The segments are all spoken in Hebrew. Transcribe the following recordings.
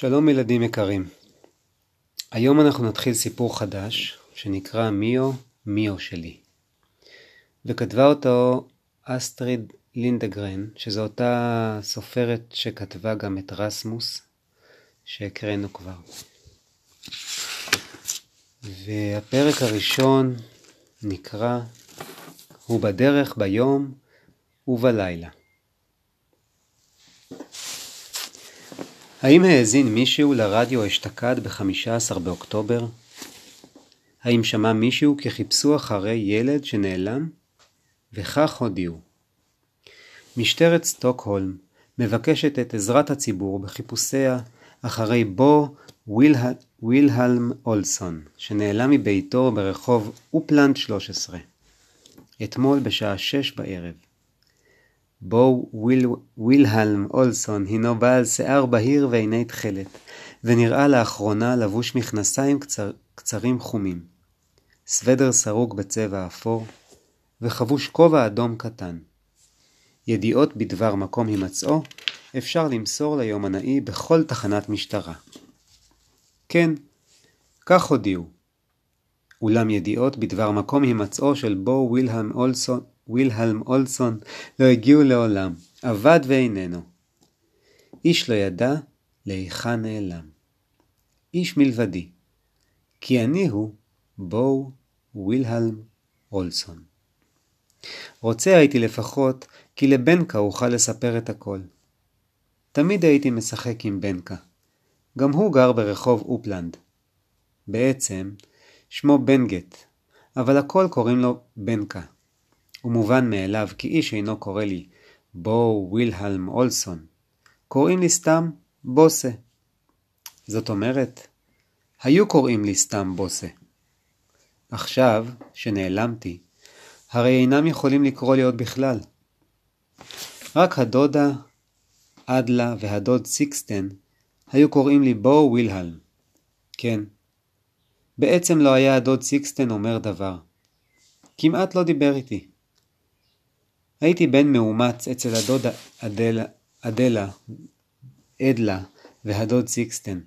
שלום ילדים יקרים. היום אנחנו נתחיל סיפור חדש שנקרא מיו מיו שלי. וכתבה אותו אסטריד לינדגרן, שזו אותה סופרת שכתבה גם את רסמוס, שהקראנו כבר. והפרק הראשון נקרא הוא בדרך ביום ובלילה. האם האזין מישהו לרדיו אשתקד ב-15 באוקטובר? האם שמע מישהו כי חיפשו אחרי ילד שנעלם? וכך הודיעו. משטרת סטוקהולם מבקשת את עזרת הציבור בחיפושיה אחרי בו ווילה, ווילהלם אולסון, שנעלם מביתו ברחוב אופלנד 13. אתמול בשעה שש בערב. בו וויל, ווילהלם אולסון הינו בעל שיער בהיר ועיני תכלת, ונראה לאחרונה לבוש מכנסיים קצר, קצרים חומים, סוודר סרוג בצבע אפור, וחבוש כובע אדום קטן. ידיעות בדבר מקום הימצאו אפשר למסור ליומנאי בכל תחנת משטרה. כן, כך הודיעו. אולם ידיעות בדבר מקום הימצאו של בו וילהלם אולסון וילהלם אולסון לא הגיעו לעולם, אבד ואיננו. איש לא ידע להיכן נעלם. איש מלבדי, כי אני הוא בואו וילהלם אולסון. רוצה הייתי לפחות כי לבנקה אוכל לספר את הכל. תמיד הייתי משחק עם בנקה. גם הוא גר ברחוב אופלנד. בעצם, שמו בנגט, אבל הכל קוראים לו בנקה. ומובן מאליו כי איש אינו קורא לי בו וילהלם אולסון. קוראים לי סתם בוסה. זאת אומרת, היו קוראים לי סתם בוסה. עכשיו, שנעלמתי, הרי אינם יכולים לקרוא לי עוד בכלל. רק הדודה, אדלה והדוד סיקסטן היו קוראים לי בו וילהלם. כן. בעצם לא היה הדוד סיקסטן אומר דבר. כמעט לא דיבר איתי. הייתי בן מאומץ אצל הדודה אדלה, אדלה, אדלה והדוד סיקסטן.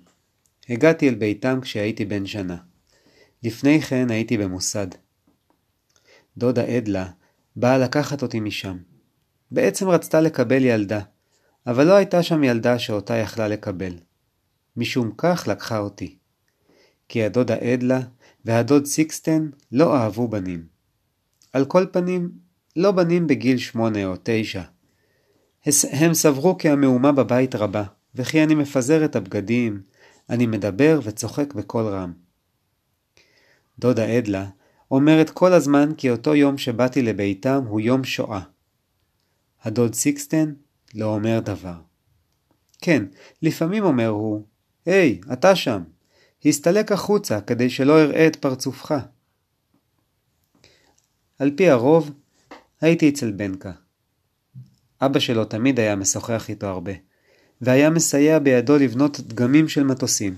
הגעתי אל ביתם כשהייתי בן שנה. לפני כן הייתי במוסד. דודה אדלה באה לקחת אותי משם. בעצם רצתה לקבל ילדה, אבל לא הייתה שם ילדה שאותה יכלה לקבל. משום כך לקחה אותי. כי הדודה אדלה והדוד סיקסטן לא אהבו בנים. על כל פנים, לא בנים בגיל שמונה או תשע. הם סברו כי המהומה בבית רבה, וכי אני מפזר את הבגדים, אני מדבר וצוחק בקול רם. דודה אדלה אומרת כל הזמן כי אותו יום שבאתי לביתם הוא יום שואה. הדוד סיקסטן לא אומר דבר. כן, לפעמים אומר הוא, היי, hey, אתה שם. הסתלק החוצה כדי שלא אראה את פרצופך. על פי הרוב, הייתי אצל בנקה. אבא שלו תמיד היה משוחח איתו הרבה, והיה מסייע בידו לבנות דגמים של מטוסים,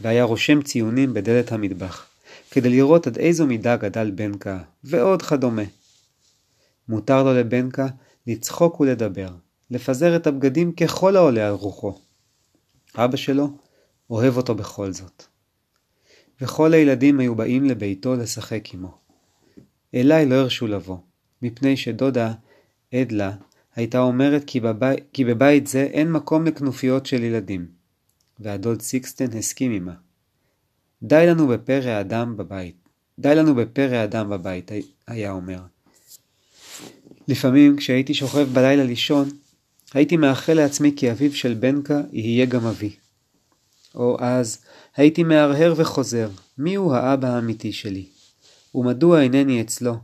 והיה רושם ציונים בדלת המטבח, כדי לראות עד איזו מידה גדל בנקה, ועוד כדומה. מותר לו לבנקה לצחוק ולדבר, לפזר את הבגדים ככל העולה על רוחו. אבא שלו אוהב אותו בכל זאת. וכל הילדים היו באים לביתו לשחק עמו. אליי לא הרשו לבוא, מפני שדודה, אדלה, הייתה אומרת כי, בבי, כי בבית זה אין מקום לכנופיות של ילדים, והדוד סיקסטן הסכים עמה. די לנו בפרא אדם בבית. די לנו בפרא אדם בבית, היה אומר. לפעמים, כשהייתי שוכב בלילה לישון, הייתי מאחל לעצמי כי אביו של בנקה יהיה גם אבי. או אז, הייתי מהרהר וחוזר, מיהו האבא האמיתי שלי? ומדוע אינני אצלו,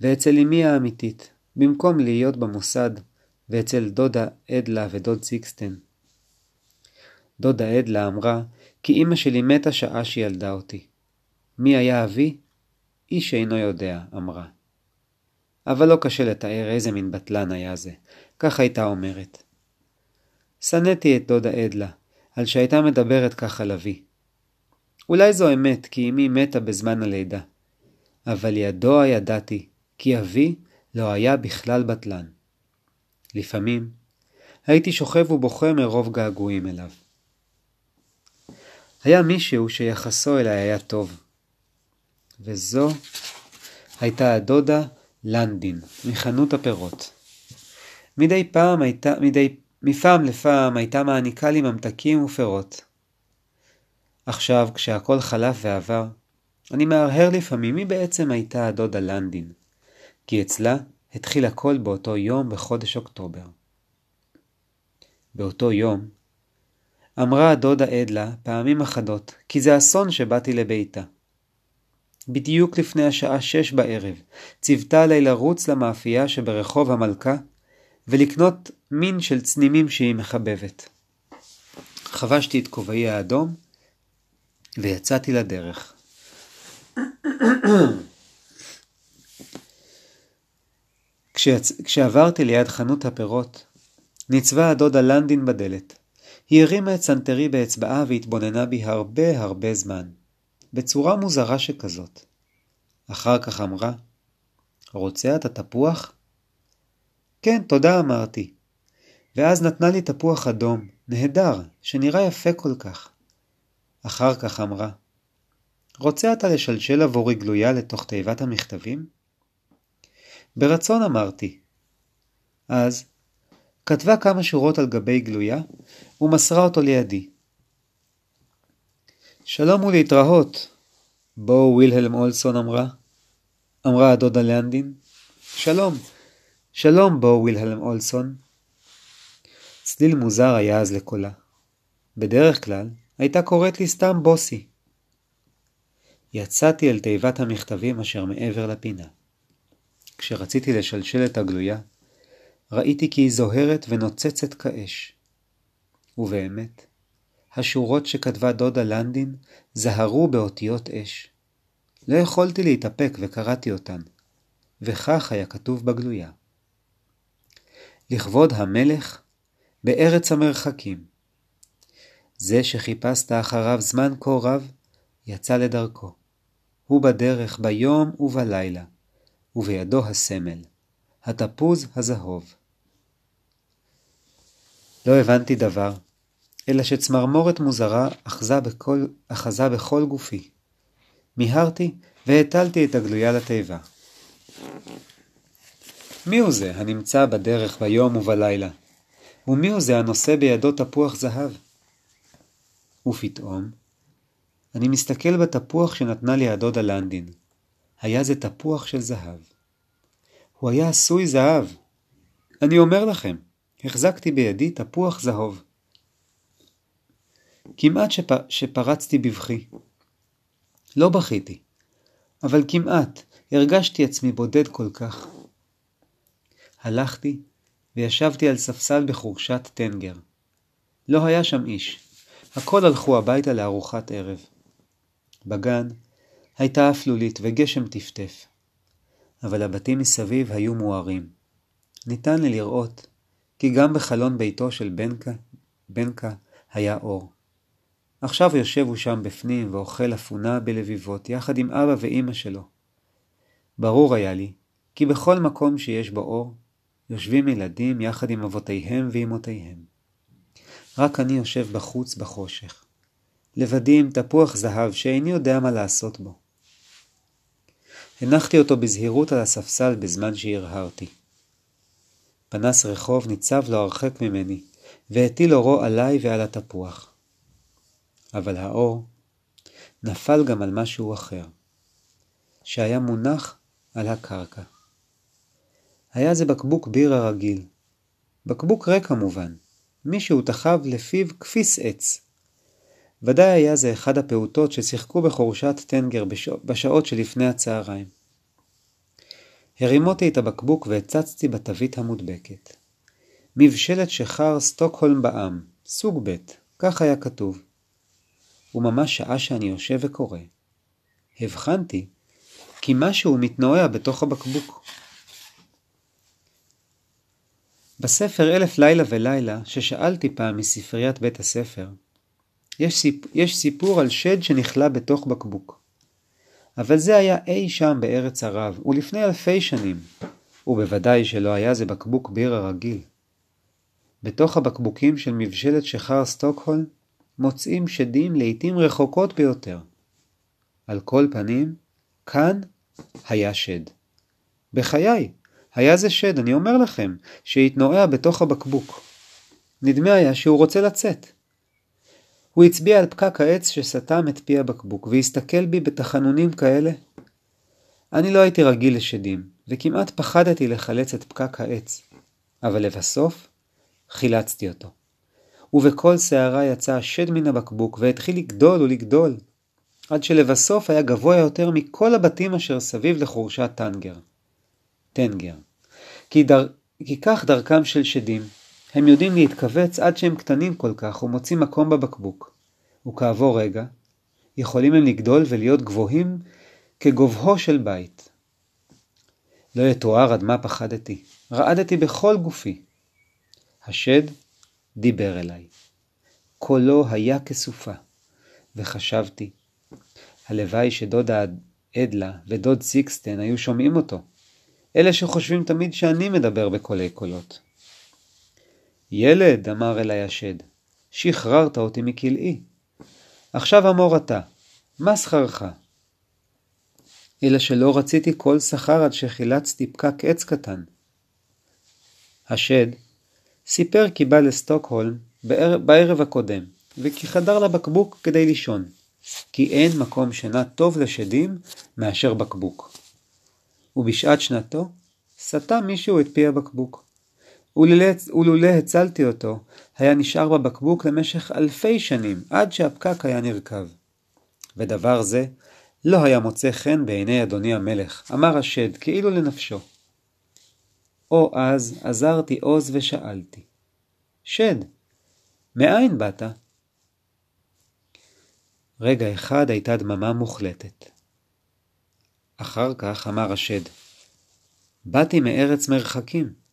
ואצל אמי האמיתית, במקום להיות במוסד, ואצל דודה אדלה ודוד סיקסטן. דודה אדלה אמרה כי אמא שלי מתה שעה שילדה אותי. מי היה אבי? איש אינו יודע, אמרה. אבל לא קשה לתאר איזה מין בטלן היה זה, כך הייתה אומרת. שנאתי את דודה אדלה, על שהייתה מדברת כך על אבי. אולי זו אמת, כי אמי מתה בזמן הלידה. אבל ידוע ידעתי, כי אבי לא היה בכלל בטלן. לפעמים הייתי שוכב ובוכה מרוב געגועים אליו. היה מישהו שיחסו אליי היה טוב. וזו הייתה הדודה לנדין, מחנות הפירות. מדי פעם הייתה, מדי, מפעם לפעם הייתה מעניקה לי ממתקים ופירות. עכשיו, כשהכל חלף ועבר, אני מהרהר לפעמים מי בעצם הייתה הדודה לנדין, כי אצלה התחיל הכל באותו יום בחודש אוקטובר. באותו יום אמרה הדודה עדלה פעמים אחדות, כי זה אסון שבאתי לביתה. בדיוק לפני השעה שש בערב, ציוותה עלי לרוץ למאפייה שברחוב המלכה, ולקנות מין של צנימים שהיא מחבבת. חבשתי את כובעי האדום, ויצאתי לדרך. כשיצ... כשעברתי ליד חנות הפירות, ניצבה הדודה לונדין בדלת. היא הרימה את סנטרי באצבעה והתבוננה בי הרבה הרבה זמן, בצורה מוזרה שכזאת. אחר כך אמרה, רוצה אתה תפוח? כן, תודה אמרתי. ואז נתנה לי תפוח אדום, נהדר, שנראה יפה כל כך. אחר כך אמרה, רוצה אתה לשלשל עבורי גלויה לתוך תיבת המכתבים? ברצון אמרתי. אז כתבה כמה שורות על גבי גלויה ומסרה אותו לידי. שלום ולהתראות, בואו וילהלם אולסון אמרה. אמרה הדודה לנדין. שלום, שלום בואו וילהלם אולסון. צליל מוזר היה אז לקולה. בדרך כלל הייתה קוראת לי סתם בוסי. יצאתי אל תיבת המכתבים אשר מעבר לפינה. כשרציתי לשלשל את הגלויה, ראיתי כי היא זוהרת ונוצצת כאש. ובאמת, השורות שכתבה דודה לנדין זהרו באותיות אש. לא יכולתי להתאפק וקראתי אותן, וכך היה כתוב בגלויה. לכבוד המלך בארץ המרחקים. זה שחיפשת אחריו זמן כה רב, יצא לדרכו. הוא בדרך ביום ובלילה, ובידו הסמל, התפוז הזהוב. לא הבנתי דבר, אלא שצמרמורת מוזרה אחזה בכל, אחזה בכל גופי. מיהרתי והטלתי את הגלויה לתיבה. מי הוא זה הנמצא בדרך ביום ובלילה? ומי הוא זה הנושא בידו תפוח זהב? ופתאום, אני מסתכל בתפוח שנתנה לי הדודה לנדין. היה זה תפוח של זהב. הוא היה עשוי זהב. אני אומר לכם, החזקתי בידי תפוח זהוב. כמעט שפ... שפרצתי בבכי. לא בכיתי, אבל כמעט הרגשתי עצמי בודד כל כך. הלכתי וישבתי על ספסל בחורשת טנגר. לא היה שם איש, הכל הלכו הביתה לארוחת ערב. בגן הייתה אפלולית וגשם טפטף, אבל הבתים מסביב היו מוארים. ניתן לי לראות כי גם בחלון ביתו של בנקה, בנקה היה אור. עכשיו יושב הוא שם בפנים ואוכל אפונה בלביבות, יחד עם אבא ואימא שלו. ברור היה לי, כי בכל מקום שיש בו אור, יושבים ילדים יחד עם אבותיהם ואמותיהם. רק אני יושב בחוץ בחושך. לבדי עם תפוח זהב שאיני יודע מה לעשות בו. הנחתי אותו בזהירות על הספסל בזמן שהרהרתי. פנס רחוב ניצב לא הרחק ממני, והטיל אורו עליי ועל התפוח. אבל האור נפל גם על משהו אחר, שהיה מונח על הקרקע. היה זה בקבוק בירה רגיל. בקבוק ריק כמובן, מישהו תחב לפיו כפיס עץ. ודאי היה זה אחד הפעוטות ששיחקו בחורשת טנגר בשעות שלפני הצהריים. הרימותי את הבקבוק והצצתי בתווית המודבקת. מבשלת שחר סטוקהולם בעם, סוג ב', כך היה כתוב. וממש שעה שאני יושב וקורא. הבחנתי כי משהו מתנועע בתוך הבקבוק. בספר אלף לילה ולילה, ששאלתי פעם מספריית בית הספר, יש, סיפ... יש סיפור על שד שנכלא בתוך בקבוק. אבל זה היה אי שם בארץ ערב, ולפני אלפי שנים, ובוודאי שלא היה זה בקבוק בירה רגיל. בתוך הבקבוקים של מבשלת שחר סטוקהולם מוצאים שדים לעתים רחוקות ביותר. על כל פנים, כאן היה שד. בחיי, היה זה שד, אני אומר לכם, שהתנועע בתוך הבקבוק. נדמה היה שהוא רוצה לצאת. הוא הצביע על פקק העץ שסתם את פי הבקבוק, והסתכל בי בתחנונים כאלה. אני לא הייתי רגיל לשדים, וכמעט פחדתי לחלץ את פקק העץ, אבל לבסוף חילצתי אותו. ובכל שערה יצא השד מן הבקבוק, והתחיל לגדול ולגדול, עד שלבסוף היה גבוה יותר מכל הבתים אשר סביב לחורשת טנגר. טנגר. כי, דר... כי כך דרכם של שדים, הם יודעים להתכווץ עד שהם קטנים כל כך ומוצאים מקום בבקבוק. וכעבור רגע, יכולים הם לגדול ולהיות גבוהים כגובהו של בית. לא יתואר עד מה פחדתי, רעדתי בכל גופי. השד דיבר אליי. קולו היה כסופה, וחשבתי, הלוואי שדודה אדלה ודוד סיקסטן היו שומעים אותו, אלה שחושבים תמיד שאני מדבר בקולי קולות. ילד, אמר אלי השד, שחררת אותי מכלאי. עכשיו אמור אתה, מה שכרך? אלא שלא רציתי כל שכר עד שחילצתי פקק עץ קטן. השד סיפר כי בא לסטוקהולם בערב הקודם, וכי חדר לבקבוק כדי לישון, כי אין מקום שינה טוב לשדים מאשר בקבוק. ובשעת שנתו סתם מישהו את פי הבקבוק. ולולא הצלתי אותו, היה נשאר בבקבוק למשך אלפי שנים, עד שהפקק היה נרקב. ודבר זה לא היה מוצא חן בעיני אדוני המלך, אמר השד, כאילו לנפשו. או אז עזרתי עוז ושאלתי, שד, מאין באת? רגע אחד הייתה דממה מוחלטת. אחר כך אמר השד, באתי מארץ מרחקים.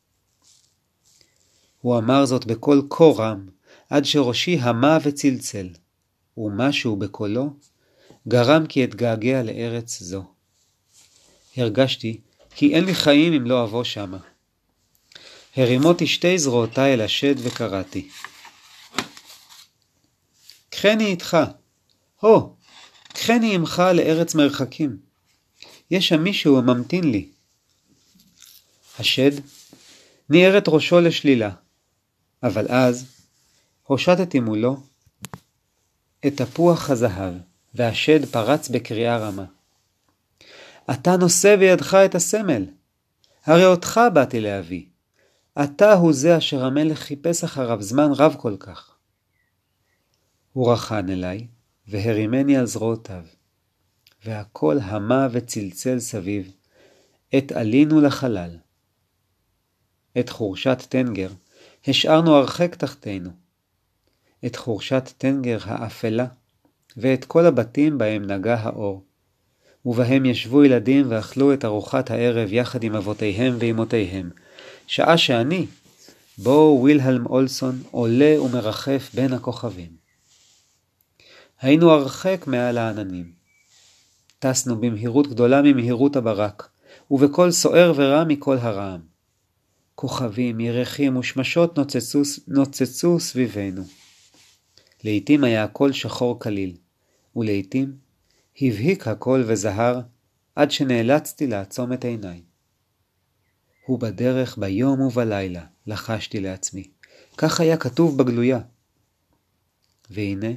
הוא אמר זאת בקול כה רם, עד שראשי המה וצלצל, ומשהו בקולו גרם כי אתגעגע לארץ זו. הרגשתי כי אין לי חיים אם לא אבוא שמה. הרימותי שתי זרועותיי אל השד וקראתי. קחני איתך, הו, קחני עמך לארץ מרחקים. יש שם מישהו הממתין לי. השד ניער את ראשו לשלילה, אבל אז הושטתי מולו את תפוח הזהב, והשד פרץ בקריאה רמה. אתה נושא בידך את הסמל, הרי אותך באתי להביא. אתה הוא זה אשר המלך חיפש אחריו זמן רב כל כך. הוא רחן אליי, והרימני על זרועותיו, והכל המה וצלצל סביב, עת עלינו לחלל. את חורשת טנגר השארנו הרחק תחתינו. את חורשת טנגר האפלה, ואת כל הבתים בהם נגע האור. ובהם ישבו ילדים ואכלו את ארוחת הערב יחד עם אבותיהם ואמותיהם, שעה שאני, בו וילהלם אולסון, עולה ומרחף בין הכוכבים. היינו הרחק מעל העננים. טסנו במהירות גדולה ממהירות הברק, ובקול סוער ורע מכל הרעם. כוכבים, ירחים ושמשות נוצצו, נוצצו סביבנו. לעתים היה הכל שחור כליל, ולעתים הבהיק הכל וזהר, עד שנאלצתי לעצום את עיניי. הוא בדרך ביום ובלילה, לחשתי לעצמי. כך היה כתוב בגלויה. והנה,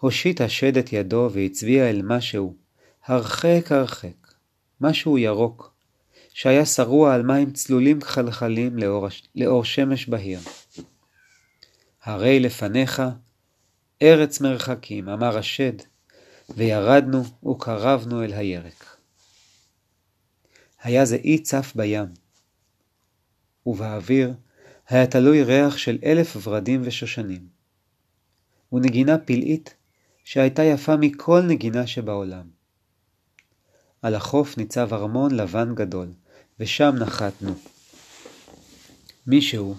הושיט השד את ידו והצביע אל משהו, הרחק הרחק, משהו ירוק, שהיה שרוע על מים צלולים כחלחלים לאור, לאור שמש בהיר. הרי לפניך ארץ מרחקים, אמר השד, וירדנו וקרבנו אל הירק. היה זה אי צף בים, ובאוויר היה תלוי ריח של אלף ורדים ושושנים, ונגינה פלאית שהייתה יפה מכל נגינה שבעולם. על החוף ניצב ארמון לבן גדול, ושם נחתנו. מישהו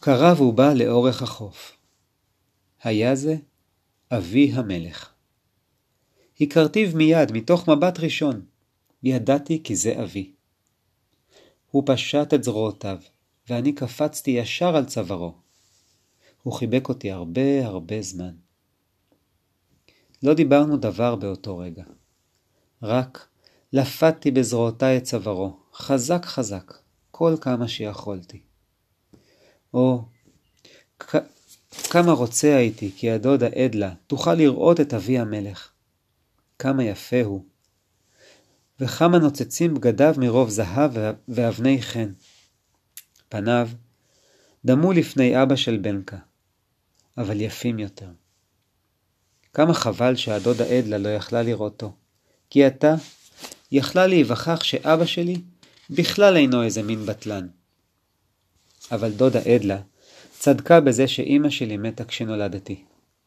קרב ובא לאורך החוף. היה זה אבי המלך. הכרתיו מיד, מתוך מבט ראשון. ידעתי כי זה אבי. הוא פשט את זרועותיו, ואני קפצתי ישר על צווארו. הוא חיבק אותי הרבה הרבה זמן. לא דיברנו דבר באותו רגע. רק לפתתי בזרועותיי את צווארו, חזק חזק, כל כמה שיכולתי. או, כמה רוצה הייתי כי הדודה עדלה תוכל לראות את אבי המלך. כמה יפה הוא. וכמה נוצצים בגדיו מרוב זהב ואבני חן. פניו דמו לפני אבא של בנקה, אבל יפים יותר. כמה חבל שהדודה עדלה לא יכלה לראותו, כי עתה יכלה להיווכח שאבא שלי בכלל אינו איזה מין בטלן. אבל דודה עדלה צדקה בזה שאימא שלי מתה כשנולדתי,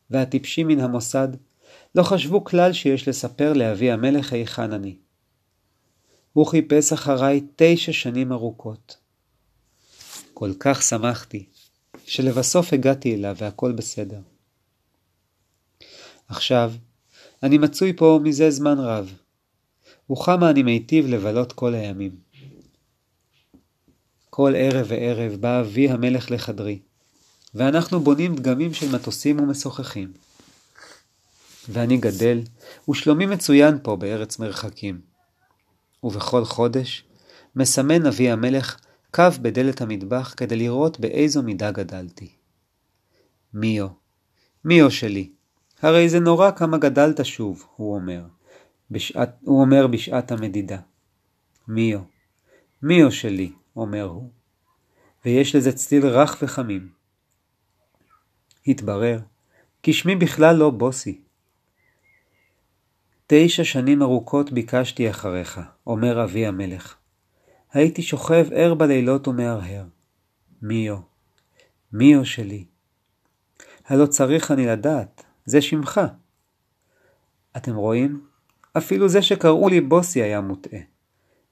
והטיפשים מן המוסד לא חשבו כלל שיש לספר לאבי המלך היכן אני. הוא חיפש אחריי תשע שנים ארוכות. כל כך שמחתי, שלבסוף הגעתי אליו והכל בסדר. עכשיו, אני מצוי פה מזה זמן רב, וכמה אני מיטיב לבלות כל הימים. כל ערב וערב בא אבי המלך לחדרי, ואנחנו בונים דגמים של מטוסים ומשוחחים. ואני גדל, ושלומי מצוין פה בארץ מרחקים. ובכל חודש מסמן אבי המלך קו בדלת המטבח כדי לראות באיזו מידה גדלתי. מיו, מיו שלי, הרי זה נורא כמה גדלת שוב, הוא אומר, בשעת, הוא אומר בשעת המדידה. מיו, מיו שלי, אומר הוא, ויש לזה צליל רך וחמים. התברר כי שמי בכלל לא בוסי. תשע שנים ארוכות ביקשתי אחריך, אומר אבי המלך. הייתי שוכב ער בלילות ומהרהר. מיו, מיו שלי. הלא צריך אני לדעת, זה שמך. אתם רואים? אפילו זה שקראו לי בוסי היה מוטעה.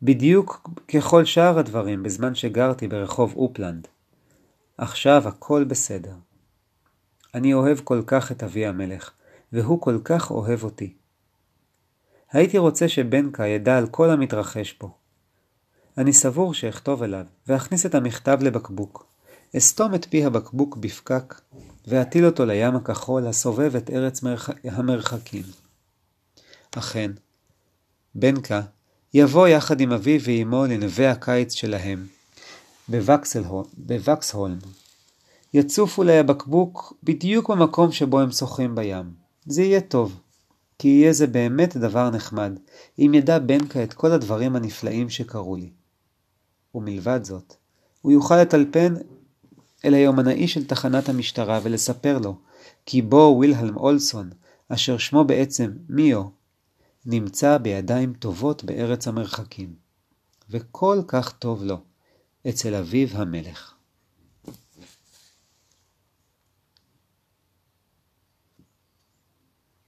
בדיוק ככל שאר הדברים בזמן שגרתי ברחוב אופלנד. עכשיו הכל בסדר. אני אוהב כל כך את אבי המלך, והוא כל כך אוהב אותי. הייתי רוצה שבנקה ידע על כל המתרחש פה. אני סבור שאכתוב אליו, ואכניס את המכתב לבקבוק. אסתום את פי הבקבוק בפקק, ואטיל אותו לים הכחול הסובב את ארץ מרח... המרחקים. אכן, בנקה יבוא יחד עם אביו ואמו לנווה הקיץ שלהם, בווקסהולם. יצופו לי הבקבוק בדיוק במקום שבו הם שוחים בים. זה יהיה טוב. כי יהיה זה באמת דבר נחמד, אם ידע בנקה את כל הדברים הנפלאים שקרו לי. ומלבד זאת, הוא יוכל לטלפן אל היומנאי של תחנת המשטרה ולספר לו כי בו וילהלם אולסון, אשר שמו בעצם מיו, נמצא בידיים טובות בארץ המרחקים. וכל כך טוב לו, אצל אביו המלך.